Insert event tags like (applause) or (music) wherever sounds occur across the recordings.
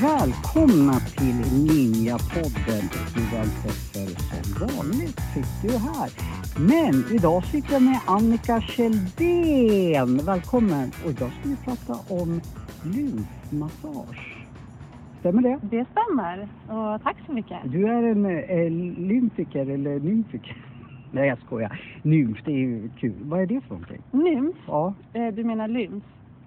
välkomna Ninja-podden Johan Seffel som vanligt sitter ju här. Men idag sitter jag med Annika Kjeldén. Välkommen! Och idag ska vi prata om lymfmassage. Stämmer det? Det stämmer. Och tack så mycket. Du är en eh, lymfiker eller nymfiker? Nej, jag skojar. Nymf, det är ju kul. Vad är det för någonting? Nymf? Ja, Eh, Du menar lymf?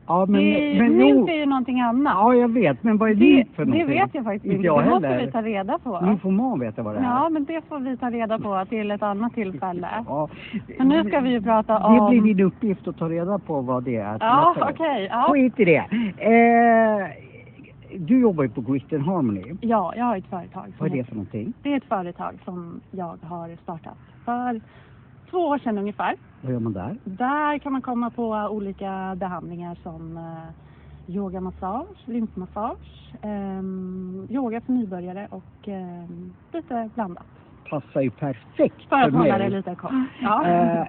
Ja men... det, men nymf är ju någonting annat. Ja, jag vet. Men vad är det, för det någonting? vet jag faktiskt Inte jag Det måste heller. vi ta reda på. Nymfoman vet jag vad det är. Ja, men det får vi ta reda på till ett annat tillfälle. (laughs) Ja. Men nu ska vi ju prata Det om... blir din uppgift att ta reda på vad det är. Ja, okej. ja. Skit i det. Eh, du jobbar ju på Grit and Harmony. ja, jag har ett företag. Vad är det för någonting? Det är ett företag som jag har startat för två år sedan ungefär. Vad gör man där? Där kan man komma på olika behandlingar som eh, yogamassage, lymfmassage, ehm, yoga för nybörjare och ehm, lite blandat. Passar ju perfekt För att hålla mig. det lite kort. Ja. Eh,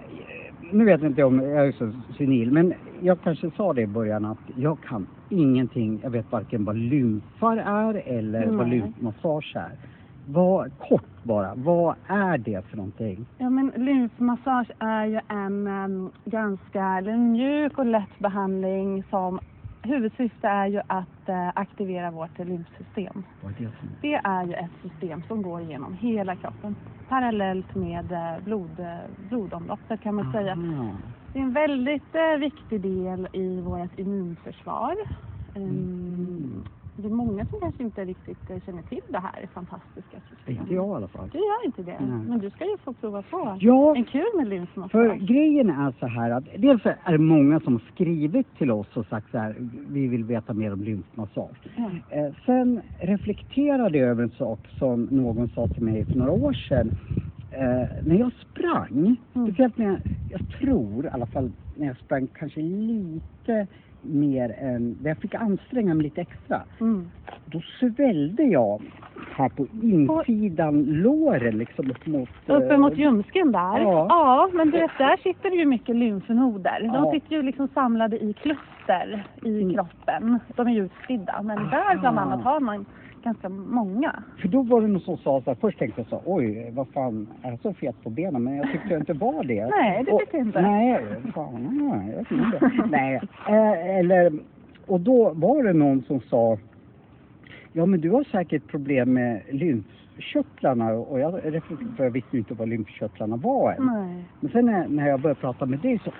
nu vet jag inte om jag är så senil, men jag kanske sa det i början att jag kan ingenting. Jag vet varken vad lymfar är eller vad Nej. lymfmassage är. Vad, kort bara, vad är det för någonting? ja, men lymfmassage är ju en ehm, ganska mjuk och lätt behandling som huvudsyfte är ju att eh, aktivera vårt lymfsystem. Vad är det någonting? Det är ju ett system som går igenom hela kroppen parallellt med eh, blod, eh, blodomloppet kan man säga. Ah. Det är en väldigt viktig del i vårt immunförsvar. Ehm, Mm. Det är många som kanske inte riktigt eh, känner till det här fantastiska systemet. Inte jag i alla fall. Du gör inte det, Nej. men du ska ju få prova på. Ja, En kul med lymfmassage. för grejen är så här att dels är det många som har skrivit till oss och sagt så här, vi vill veta mer om lymfmassage. Ja. Eh, sen reflekterade jag över en sak som någon sa till mig för några år sedan. Eh, när jag sprang, Mm. speciellt när jag, jag tror i alla fall när jag sprang kanske lite mer än, jag fick anstränga mig lite extra. Mm. Då svällde jag här på insidan låren liksom upp mot... eh, Uppe mot ljumsken där. Ja. ja, men du vet, där sitter ju mycket lymfnoder. Ja. De sitter ju liksom samlade i kluster i Mm. kroppen. De är ju utspridda, men där bland annat har man ganska många. För då var det någon som sa så här, först tänkte jag så oj vad fan, är jag så fet på benen? Men jag tyckte jag inte var det. (laughs) Nej, det tyckte jag inte. Nej, fan, nej, jag vet inte. nej, eh, eller, och då var det någon som sa, ja men du har säkert problem med lymfkörtlarna och jag för jag visste inte vad lymfkörtlarna var än. Nej. Men sen när, när jag började prata med dig så,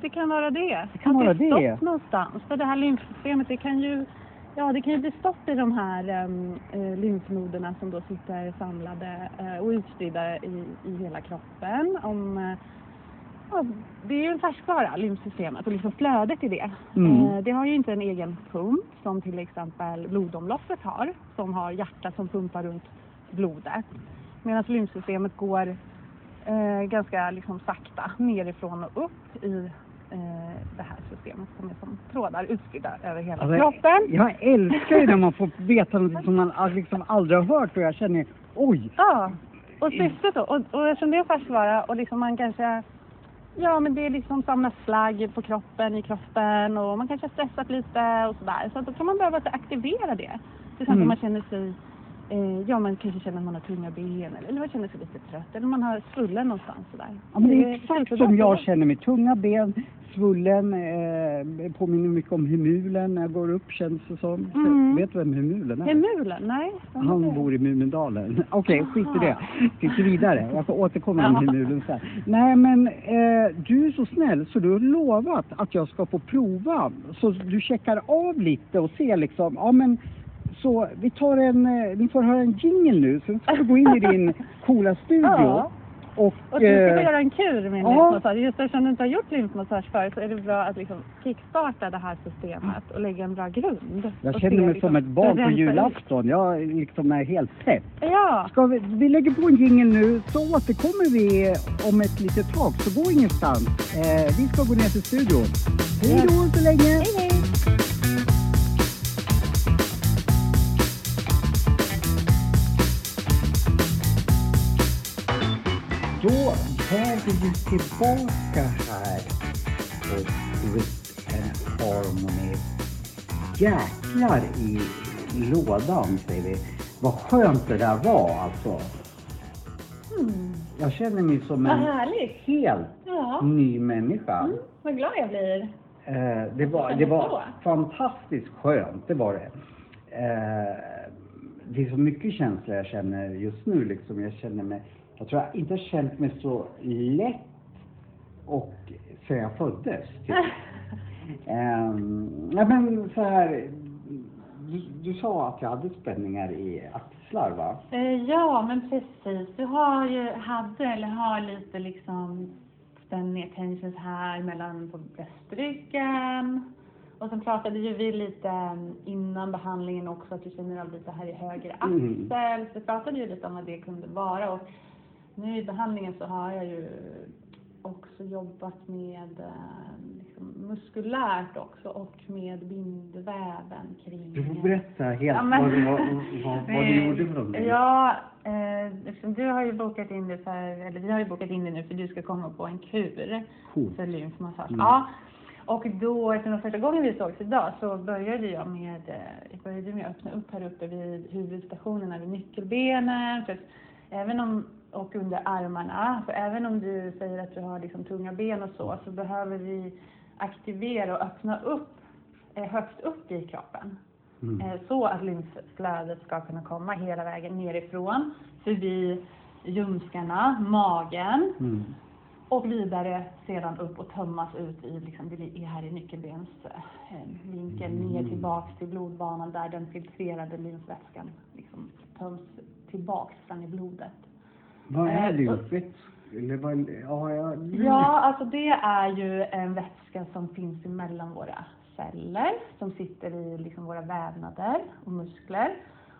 Det kan vara det. Det kan att vara det är det. stopp någonstans. För det här lymfsystemet, det kan ju, ja, det kan ju bli stopp i de här um, eh, lymfnoderna som då sitter samlade eh, och utspridda i, i hela kroppen. Om, eh, ja, det är ju en färskvara, lymfsystemet, och liksom flödet i det. Mm. Eh, det har ju inte en egen pump som till exempel blodomloppet har, som har hjärta som pumpar runt blodet. Medan lymfsystemet går eh, ganska liksom sakta nerifrån och upp i eh, det här systemet som är som trådar utspridda över hela Alltså, kroppen. Jag älskar ju när man får veta något som man liksom aldrig har hört och jag känner, oj, Ja, och syftet då, och, och eftersom det är färskvara och liksom man kanske Ja men det är liksom samlas slagg på kroppen, i kroppen och man kanske har stressat lite och sådär. Så då kan man behöva aktivera det. Till exempel Mm. om man känner sig, eh, ja man kanske känner att man har tunga ben eller, eller man känner sig lite trött eller man har svullen någonstans sådär. Ja, men det är är exakt som jag känner mig. Tunga ben, svullen, eh, påminner mycket om Hemulen när jag går upp känns det som. Mm. Vet du vem Hemulen är? Hemulen? Nej. Han bor i Mumindalen. (laughs) Okej, skit i det. Skit vidare. Jag får återkomma med Hemulen sen. Nej men eh, du är så snäll så du har lovat att jag ska få prova. Så du checkar av lite och ser liksom, ja men så vi tar en, eh, ni får höra en jingle nu. Sen ska vi gå in i din (laughs) coola studio. Ja. Och, Och du ska eh, göra en kur med ja. lymfmassage. Just eftersom du inte har gjort lymfmassage förut så är det bra att liksom kickstarta det här systemet och lägga en bra grund. Jag känner mig liksom som ett barn på julafton. Jag liksom är helt pepp. Ja, Ska vi, vi lägger på en jingle nu så återkommer vi om ett litet tag. Så gå ingenstans. Eh, vi ska gå ner till studion. Hej då så länge. hej hej! Då är vi tillbaka här på Grit and Harmony. jäklar i lådan säger vi. Vad skönt det där var alltså. Mm. Jag känner mig som en helt Ja. ny människa. Mm, vad glad jag blir. Eh, det, var, det var fantastiskt skönt, det var det. Eh, det är så mycket känslor jag känner just nu liksom. Jag känner mig, jag tror jag inte har känt mig så lätt och sen jag föddes. Typ. (laughs) Ja, men så här, du, du sa att jag hade spänningar i axlar va? Eh, Ja, men precis. Du har ju, hade eller har lite liksom spänningar, tensions här mellan på bröstryggen. Och sen pratade ju vi lite mm, innan behandlingen också att du känner av lite här i höger Mm. axel. Så vi pratade ju lite om vad det kunde vara. Och nu i behandlingen så har jag ju också jobbat med eh, liksom, muskulärt också och med bindväven kring Du får berätta helt Ja, men- vad, du- vad, vad, vad du (laughs) gjorde för någonting. Ja, eh, du har ju bokat in det för, eller vi har ju bokat in det nu för du ska komma på en kur Coolt. för lymfmassage. Mm. Ja. Och då, eftersom första gången vi sågs idag, så började jag med, eh, jag började med att öppna upp här uppe vid huvudstationerna, vid nyckelbenen. För även om, och under armarna. För även om du säger att du har liksom tunga ben och så, så behöver vi aktivera och öppna upp eh, högst upp i kroppen. Mm. Eh, Så att lymfflödet ska kunna komma hela vägen nerifrån, förbi ljumskarna, magen Mm. och vidare sedan upp och tömmas ut i, liksom, det är här i nyckelbensvinkeln, Mm. ner tillbaks till blodbanan där den filtrerade lymfvätskan liksom töms tillbaks sen i blodet. Vad är Eh, lymfvätska? Eller vad, ja, ja, Ja, alltså det är ju en vätska som finns emellan våra celler, som sitter i liksom våra vävnader och muskler.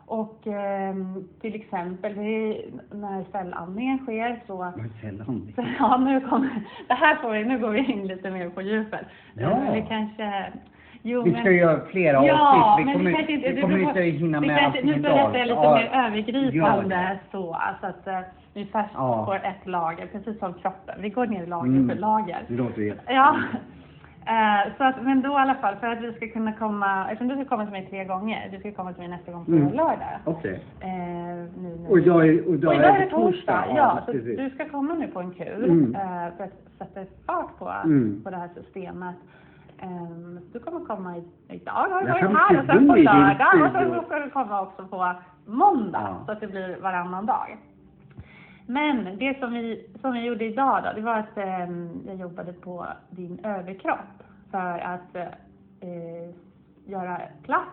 Och ehm, till exempel vi, när cellandningen sker så Vad är sällan? så, (laughs) ja, nu, kommer, det här får vi, nu går vi in lite mer på djupet. Ja. Men vi kanske... Jo, Vi men- ska göra flera Ja, avsnitt. Vi men kommer, vi inte... vi kommer du- inte hinna med allting Nu berättar jag lite Ja, mer övergripande det. så. Alltså att eh, vi först Ja. ett lager, precis som kroppen. Vi går ner i lager Mm. för lager. Det låter jätte... Ja. Eh, så att, men då i alla fall, för att vi ska kunna komma, eftersom du ska komma till mig tre gånger, du ska komma till mig nästa gång på Mm. lördag. Okej. Eh, nu, nu. Och idag är, och idag Och idag är det torsdag, ja. Så precis. du ska komma nu på en kur Mm. eh, för att sätta fart på, Mm. på det här systemet. Um, du kommer komma idag, har du varit här, och sen på lördag och sen ska du komma också på måndag, Ja. så att det blir varannan dag. Men det som vi, som vi gjorde idag då, det var att ehm, jag jobbade på din överkropp för att eh, göra plats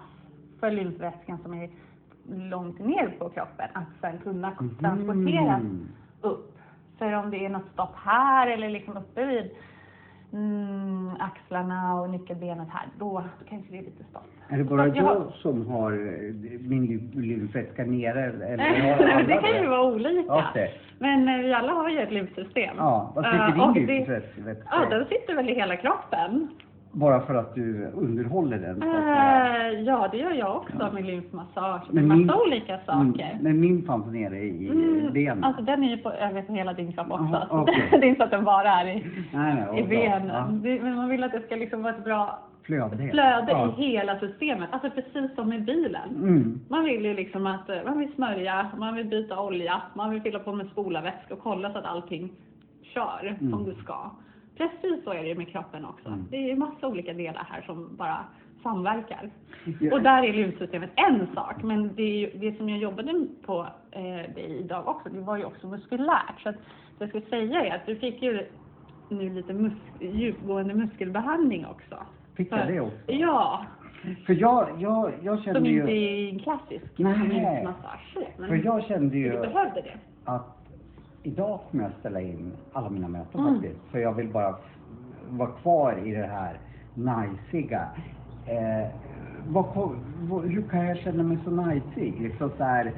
för lymfvätskan som är långt ner på kroppen, att sen kunna transporteras Mm. upp. För om det är något stopp här eller liksom uppe vid mm, axlarna och nyckelbenet här, då kanske det är lite stopp. Är det bara jag har- som har eh, min ly- lymfvätska nere? Eller (laughs) det kan ju vara olika. Okej. Men eh, vi alla har ju ett lymfsystem. Ja, Eh, sitter och din lymfvätska? Ja, den sitter väl i hela kroppen. Bara för att du underhåller den? Eh, ja, det gör jag också med lymfmassage och massa min- olika saker. Mm, men min fanns nere i Mm, benen. Alltså den är ju på, över på hela din kropp också. Jaha, så okej. (laughs) Det är inte så att den bara är i, nej, nej, i benen. Ja. Det, men man vill att det ska liksom vara ett bra Flöde. flöde ja. i hela systemet. Alltså precis som med bilen. Mm. Man vill ju liksom att eh, man vill smörja, man vill byta olja, man vill fylla på med spolarvätska och kolla så att allting kör Mm. som det ska. Precis så är det ju med kroppen också. Mm. Det är ju massa olika delar här som bara samverkar. Ja. Och där är lymfsystemet en sak, men det, är ju, det som jag jobbade på eh, idag också, det var ju också muskulärt. Så att det jag skulle säga är att du fick ju nu lite mus djupgående muskelbehandling också. Fick jag det också? Ja, För jag, jag, jag som kände inte ju... är en klassisk Men För jag kände ju du behövde det. att idag kommer jag ställa in alla mina möten Mm. faktiskt. För jag vill bara vara kvar i det här najsiga. Eh, vad, vad, hur kan jag känna mig så najsig? Liksom så här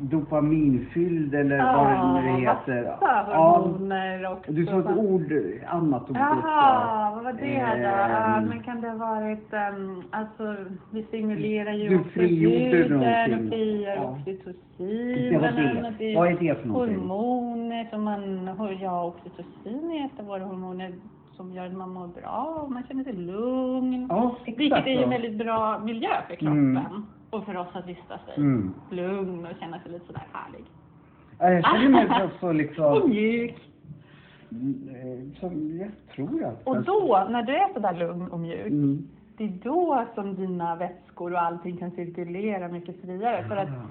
dopaminfylld eller vad det nu heter. massa hormoner också. Du sa ett ord, annat ord Jaha, vad var det då? Ja, Ehm, men kan det ha varit, um, alltså vi stimulerar ju Du också frigjorde och frigör Ja. oxytocin. Det var det. Det Vad är det för någonting? Hormoner som man, ja oxytocin av våra hormoner som gör att man mår bra och man känner sig lugn. Ja, Vilket är ju en väldigt bra miljö för kroppen. Mm. Och för oss att vistas i. Mm. Lugn och känna sig lite sådär härlig. Ja, Jag känner mig så, så Och liksom, mjuk. eh, som jag tror att... Och då, när du är sådär lugn och mjuk, Mm. det är då som dina vätskor och allting kan cirkulera mycket friare. För att Ah.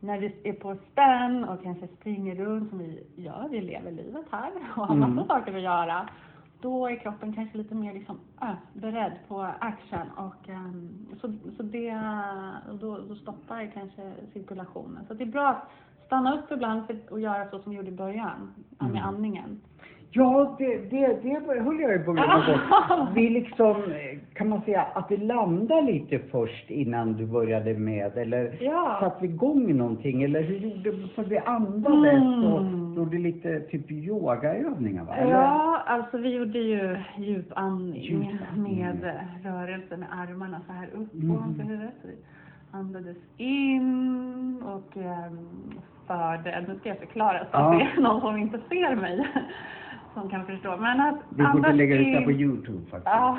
när vi är på spänn och kanske springer runt som vi gör, vi lever livet här och har Mm. massa saker att göra. Då är kroppen kanske lite mer liksom, äh, beredd på action och ehm, så, så det, och då, då stoppar kanske cirkulationen. Så det är bra att stanna upp ibland för, och göra så som vi gjorde i början, med Mm. andningen. Ja, det, det, det höll jag i början av bort. Vi liksom, kan man säga att det landade lite först innan du började med, eller Ja. satte vi igång någonting, eller hur gjorde du? För vi andades Mm. och gjorde lite typ yogaövningar va? Eller? Ja, alltså vi gjorde ju djupandning Djupandning. med rörelse med armarna så här upp Mm. ovanför huvudet. Så vi andades in och um, förde, nu ska jag förklara så Ja. att det är någon som inte ser mig som kan förstå. Men att Vi borde lägga ut det på Youtube faktiskt. Ja,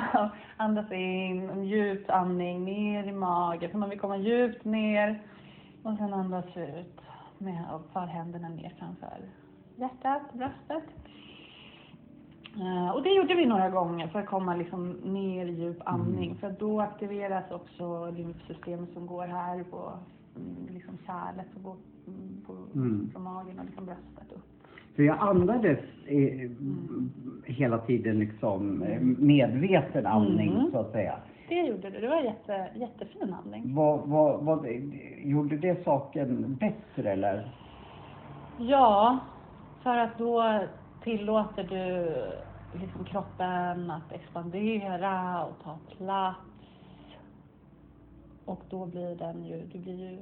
andas in, en djup andning ner i magen, för man vill komma djupt ner. Och sen andas ut med och för händerna ner framför hjärtat, bröstet. Eh, och det gjorde vi några gånger för att komma liksom ner i djup andning. Mm. För då aktiveras också lymfsystemet som går här på mm, liksom kärlet och går mm, på, Mm. från magen och liksom bröstet upp. För jag andades eh, hela tiden liksom eh, medveten andning Mm. så att säga. Det gjorde du, det var jätte, jättefin andning. Vad, vad, vad, gjorde det saken bättre eller? Ja, för att då tillåter du liksom kroppen att expandera och ta plats. Och då blir den ju, du blir ju,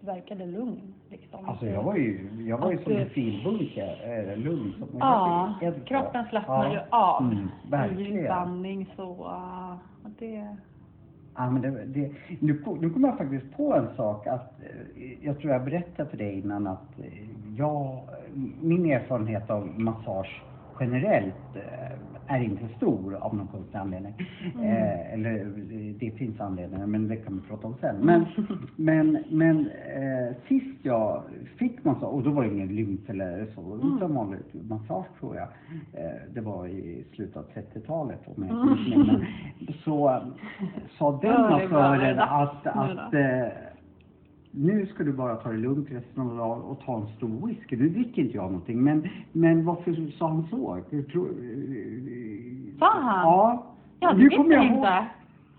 du verkade lugn liksom. Alltså jag var ju, jag var ju som du- en filbunke, äh, lugn som Ja, kroppen slappnar Ja. ju av. Mm, verkligen. Djupandning så, och det, Ja, men det, det, nu, nu kommer jag faktiskt på en sak att eh, jag tror jag berättade för dig innan att eh, jag, min erfarenhet av massage generellt eh, är inte stor av någon konstig anledning. Mm. Eh, eller eh, det finns anledningar men det kan vi prata om sen. Men, (laughs) men, men eh, sist jag fick massage, och då var det ingen lymf eller så, Mm. utan vanlig massage tror jag. Eh, det var i slutet av 30-talet om jag Mm. inte mig. Så sa den massören att, att eh, nu ska du bara ta det lugnt resten av dagen och ta en stor whisky. Nu dricker inte jag någonting, men, men varför sa han så? Eh, Sa han? Ja. ja Nu det kommer visste jag inte.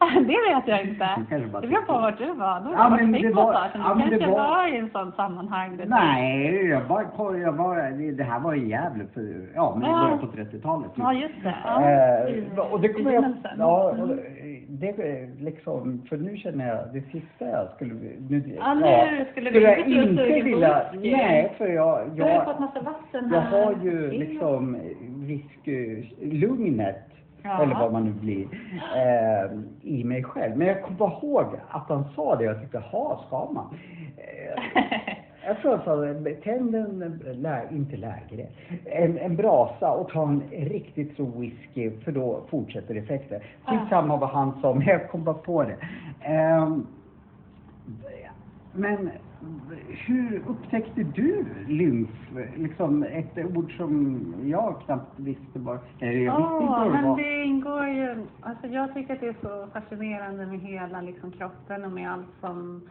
(laughs) Det vet jag inte. Det beror på vart du var. Då Ja, var men det det var- ja, men det var- var i en sån sammanhang. du- Nej, jag var, jag var, det- det här var i Gävle för, ja, men i Ja. början på 30-talet. Ja, just det. Ja, Eh, och det kommer jag, ja, och Mm. det liksom, för nu känner jag, det sista jag skulle, nu, Ja, nu skulle du jag inte på vilja, nej, för jag, Du har ju jag, fått massa vatten jag här. har ju liksom whisky-lugnet, Ja. eller vad man nu blir, eh, i mig själv. Men jag kommer ihåg att han sa det jag tyckte, jaha, ska man? Eh, jag tror han sa, tänd en, lä, inte lägre, en, en brasa och ta en riktigt stor whisky för då fortsätter effekten. Skitsamma vad han sa, men jag kom bara på det. Ehm, men hur upptäckte du lymf? Liksom ett ord som jag knappt visste bara. Eller jag visste inte Ja, det men var. det ingår ju, alltså jag tycker att det är så fascinerande med hela liksom kroppen och med allt som,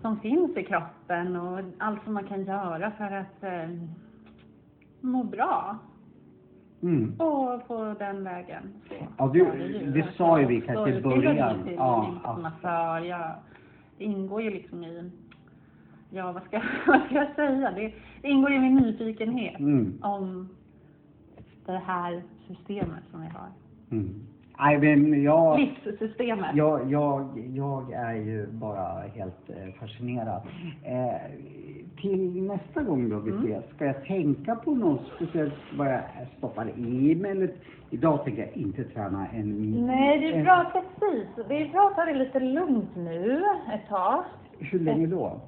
som finns i kroppen och allt som man kan göra för att eh, må bra. Mm. Och på den vägen så Ja, du- det sa ju vi också kanske i början. Ja. Jag, det ingår ju liksom i, ja vad ska, (laughs) vad ska jag säga? Det, det ingår i min nyfikenhet Mm. om det här systemet som vi har. Mm. Nej, men jag, Livssystemet. jag, jag, jag är ju bara helt eh, fascinerad. Eh, till nästa gång då vi Mm. ses, ska jag tänka på något speciellt vad jag stoppar i mig? Eller, idag tänker jag inte träna en... Nej, det är en- bra precis. Det är bra att ta det lite lugnt nu ett tag. Hur länge då?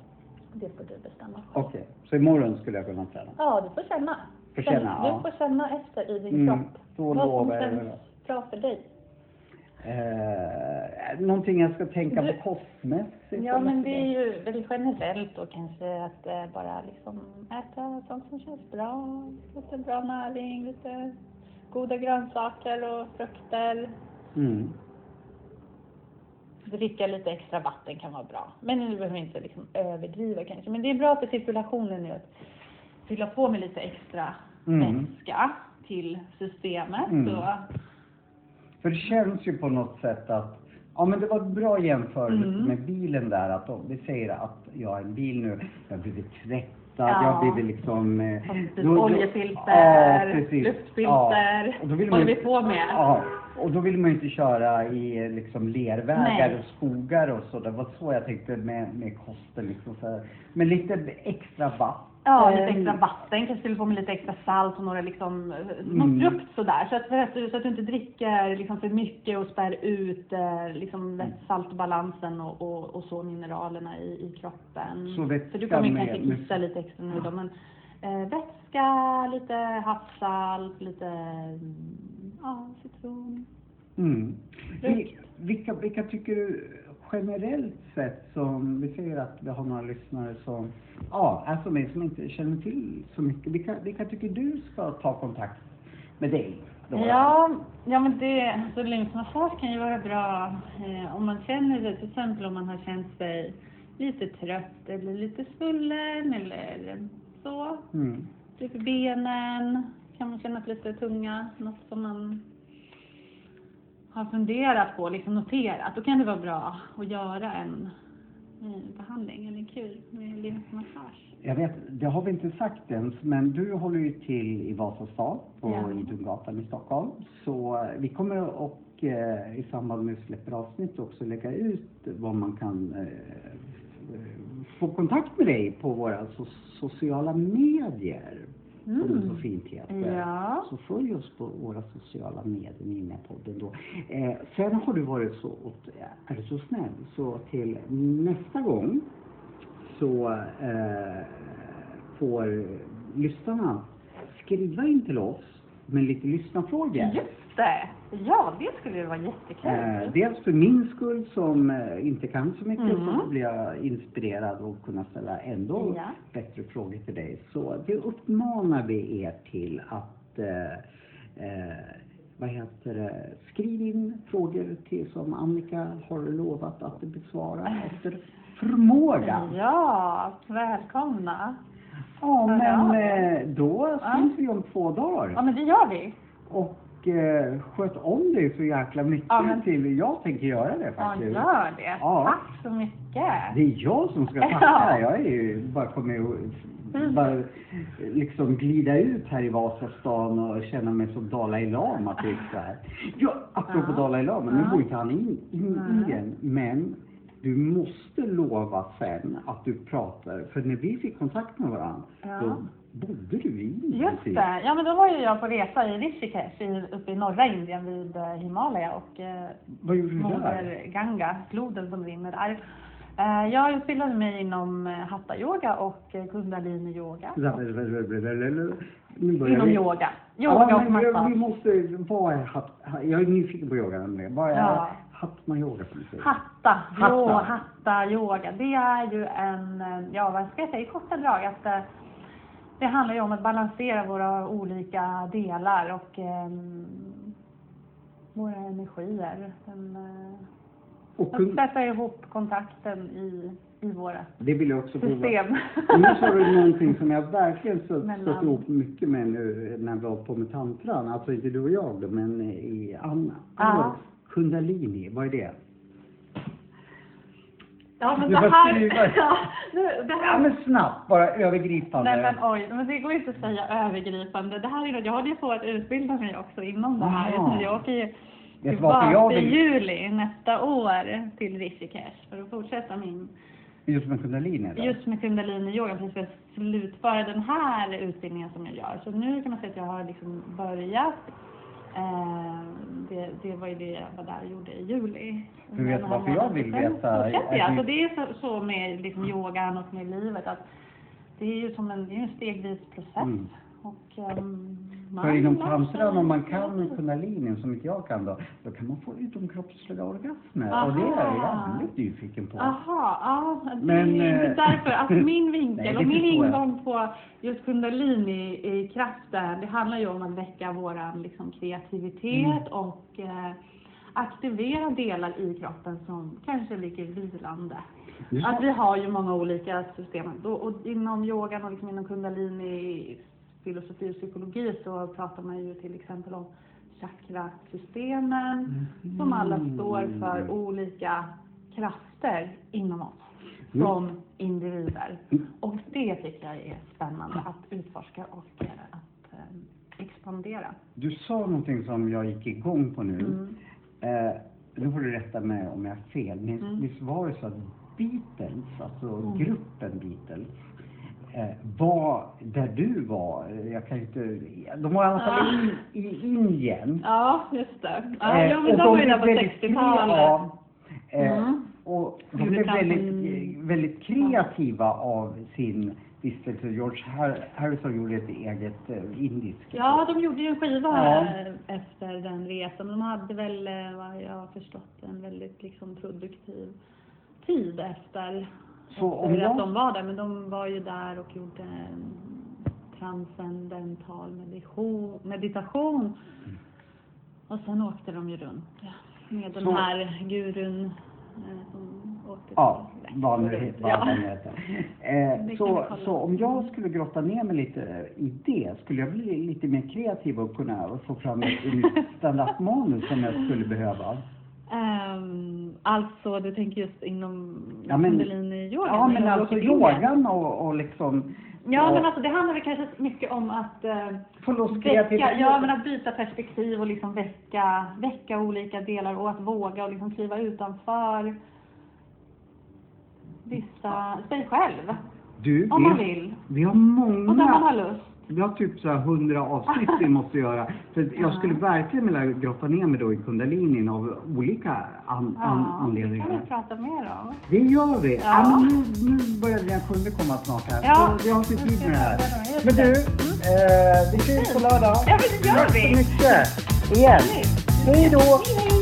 Det får du bestämma. Okej, så imorgon skulle jag kunna träna? Ja, du får känna. Få Känn- känna, Du ja. får känna efter i din Mm, kropp. då vad som lovar känns bra för dig. Eh, någonting jag ska tänka Du- på kostmässigt? Ja, eller men det är ju väl generellt då kanske att eh, bara liksom äta sånt som känns bra. Lite bra näring, lite goda grönsaker och frukter. Mm. Dricka lite extra vatten kan vara bra. Men nu behöver inte liksom överdriva kanske. Men det är bra för cirkulationen nu att fylla på med lite extra Mm. vätska till systemet. Mm. Så, För det känns ju på något sätt att, ja men det var en bra jämförelse Mm. med bilen där att om vi säger att jag har en bil nu, jag har blivit tvättad, Ja. jag blivit liksom... eh, Som typ då- oljefilter, ja, precis. luftfilter, Ja. Man håller ju- vi på med. Ja, och då vill man ju inte köra i liksom lervägar Nej. och skogar och så. Det var så jag tänkte med, med kosten liksom så. Men lite extra vatten. Ja, lite extra vatten, kanske fylla på med lite extra salt och några liksom, eh, Mm. frukt sådär. Så att, så att du inte dricker liksom för mycket och spär ut eh, liksom Mm. saltbalansen och, och, och så mineralerna i, i kroppen. Så vätska för du kommer kanske kissa lite extra nu då, men eh, vätska, lite havssalt, lite mm, ja, citron. Mm. Vilka, vilka tycker du generellt sett som, vi säger att vi har några lyssnare som, ja, är som mig som inte känner till så mycket. Vilka, vilka tycker du ska ta kontakt med dig? då? Ja, ja men det, alltså lymfmassage kan ju vara bra eh, om man känner det, till exempel om man har känt sig lite trött eller lite svullen eller så. Mm. Lite benen, kan man känna lite tunga, något som man har funderat på, liksom noterat. Då kan det vara bra att göra en, en behandling, en kur med lymfmassage. Jag vet, det har vi inte sagt ens, men du håller ju till i Vasastan på Ja. Idungatan i Stockholm. Så eh, vi kommer och eh, i samband med släpper avsnitt också lägga ut vad man kan eh, få kontakt med dig på våra so sociala medier. Som det så Mm. fint heter. Ja. Så följ oss på våra sociala medier, Ninja-podden då. Eh, sen har du varit så, är du så snäll, så till nästa gång så eh, får lyssnarna skriva in till oss med lite lyssnarfrågor. Just det! Ja, det skulle ju vara jättekul. Eh, dels för min skull som eh, inte kan så mycket Mm. så blir jag inspirerad och kunna ställa ändå Ja. bättre frågor till dig. Så det uppmanar vi er till att eh, eh, vad heter det, skriv in frågor till som Annika har lovat att besvara efter förmåga. Ja, välkomna. Ja, men Ja. eh, då Ja. syns vi om två dagar. Ja, men det gör vi. Och eh, sköt om dig så jäkla mycket Ja, men- till, jag tänker göra det Ja, faktiskt. gör det. Ja. Tack så mycket. Det är jag som ska (laughs) tacka. Ja. Jag är ju bara kommer ju Mm. bara liksom glida ut här i Vasastan och känna mig som Dalai Lama typ så här. Ja, apropå Ja. Dalai Lama, nu Ja. bor inte han in, in i Nej. Indien, men du måste lova sen att du pratar, för när vi fick kontakt med varandra, Ja. då bodde du i Indien. Just typ. det. Ja, men då var ju jag på resa i Rishikesh i, uppe i norra Indien vid eh, Himalaya och eh, Vad gjorde du där? Ganga, floden som rinner där. Eh, jag utbildade mig inom eh, hatta-yoga och kundalini-yoga. Inom vi. yoga. Ja, Yoga och men vi- massage. måste, vad är hatt, jag är nyfiken på yoga nämligen. Vad är Ja. Hatma yoga för någonting? Hatta, Hatta. Jo, hatta yoga. Det är ju en, eh, ja vad ska jag säga, i korta drag att eh, det handlar ju om att balansera våra olika delar och ehm, våra energier. Den, eh, Och att sätta ihop kontakten i, i våra det vill jag också prova. system. Nu sa du någonting som jag verkligen stött, (laughs) ihop mycket med nu när vi var på med tantran. Alltså inte du och jag då, men i Anna. Ja. Kundalini, vad är det? Ja men (laughs) det här, ja, nu, det Ja här men snabbt, bara övergripande. Nej men oj, men det går inte att säga övergripande. Det här är något, jag håller ju på att utbilda mig också inom det här. Aha. Jag åker ju varför jag vill- juli nästa år till Rishikesh för att fortsätta min, Just med kundalini då? just med kundalini-yoga, precis för att slutföra den här utbildningen som jag gör. Så nu kan man säga att jag har liksom börjat. Eh, det, det var ju det jag var där och gjorde i juli. Du vet varför jag vill veta? Jag. Alltså det är så, så med liksom yogan och med livet att det är ju som en, det är en stegvis process. Mm. Och, um, För inom tantran, om man kan kundalinin som inte jag kan då, då kan man få utomkroppsliga orgasmer. Och det är jag Aha. jävligt nyfiken på. Aha, ja, det Men, är inte eh, därför att (laughs) min vinkel och min ingång på just kundalini i kraften, det handlar ju om att väcka våran liksom, kreativitet Mm. och eh, aktivera delar i kroppen som kanske ligger vilande. Att vi har ju många olika system. Och inom yogan och liksom inom kundalini, filosofi och psykologi så pratar man ju till exempel om chakrasystemen som alla står för olika krafter inom oss Mm. som individer. Mm. Och det tycker jag är spännande att utforska och eh, att eh, expandera. Du sa någonting som jag gick igång på nu. Mm. Eh, nu får du rätta mig om jag har fel. Men Mm. visst var det så att Beatles, alltså Mm. gruppen Beatles, var där du var, eh, jag kan inte, de var i alla fall Ah. i, i Indien. Ja, just det. Ja, Eh, ja men de var ju där på väldigt 60-talet. krea- eh, Mm. Och de blev väldigt, eh, väldigt kreativa av sin vistelse. George Har- Harrison gjorde ett eget eh, indiskt. Ja, de gjorde ju en skiva Ja. eh, efter den resan. De hade väl, eh, vad jag har förstått, en väldigt liksom produktiv tid efter, Så om jag- att de var där. Men de var ju där och gjorde en transcendental meditation. meditation. Och sen åkte de ju runt med den Så- här gurun eh, som åkte Ja, vad nu heter. Ja. Eh, så, så om jag skulle grotta ner mig lite i det, skulle jag bli lite mer kreativ och kunna få fram ett (laughs) nytt stand-up-manus som jag skulle behöva? Ehm, alltså, du tänker just inom Ja, men- kundalini-yogan? Ja, men inom alltså yoga? yogan och, och liksom... Ja, och men alltså det handlar väl kanske mycket om att eh, Få loss väcka, kreativitet. ja, men att byta perspektiv och liksom väcka, väcka olika delar och att våga och liksom kliva utanför vissa, sig själv. Du, Om man vi, vill. vi har Och om man har många... lust. Vi har typ så här hundra avsnitt vi (laughs) måste göra. Så jag skulle verkligen vilja grotta ner mig då i kundalinin av olika an, an, Ja, det kan anledningar. vi prata mer om. Det gör vi. Ja. Men nu, nu börjar den kunde komma snart här. Ja. Så vi har inte tid med det här. Men du, eh, vi ses på lördag. Ja, men det gör Tack vi. så mycket. Igen. Hej då. Hej, hej.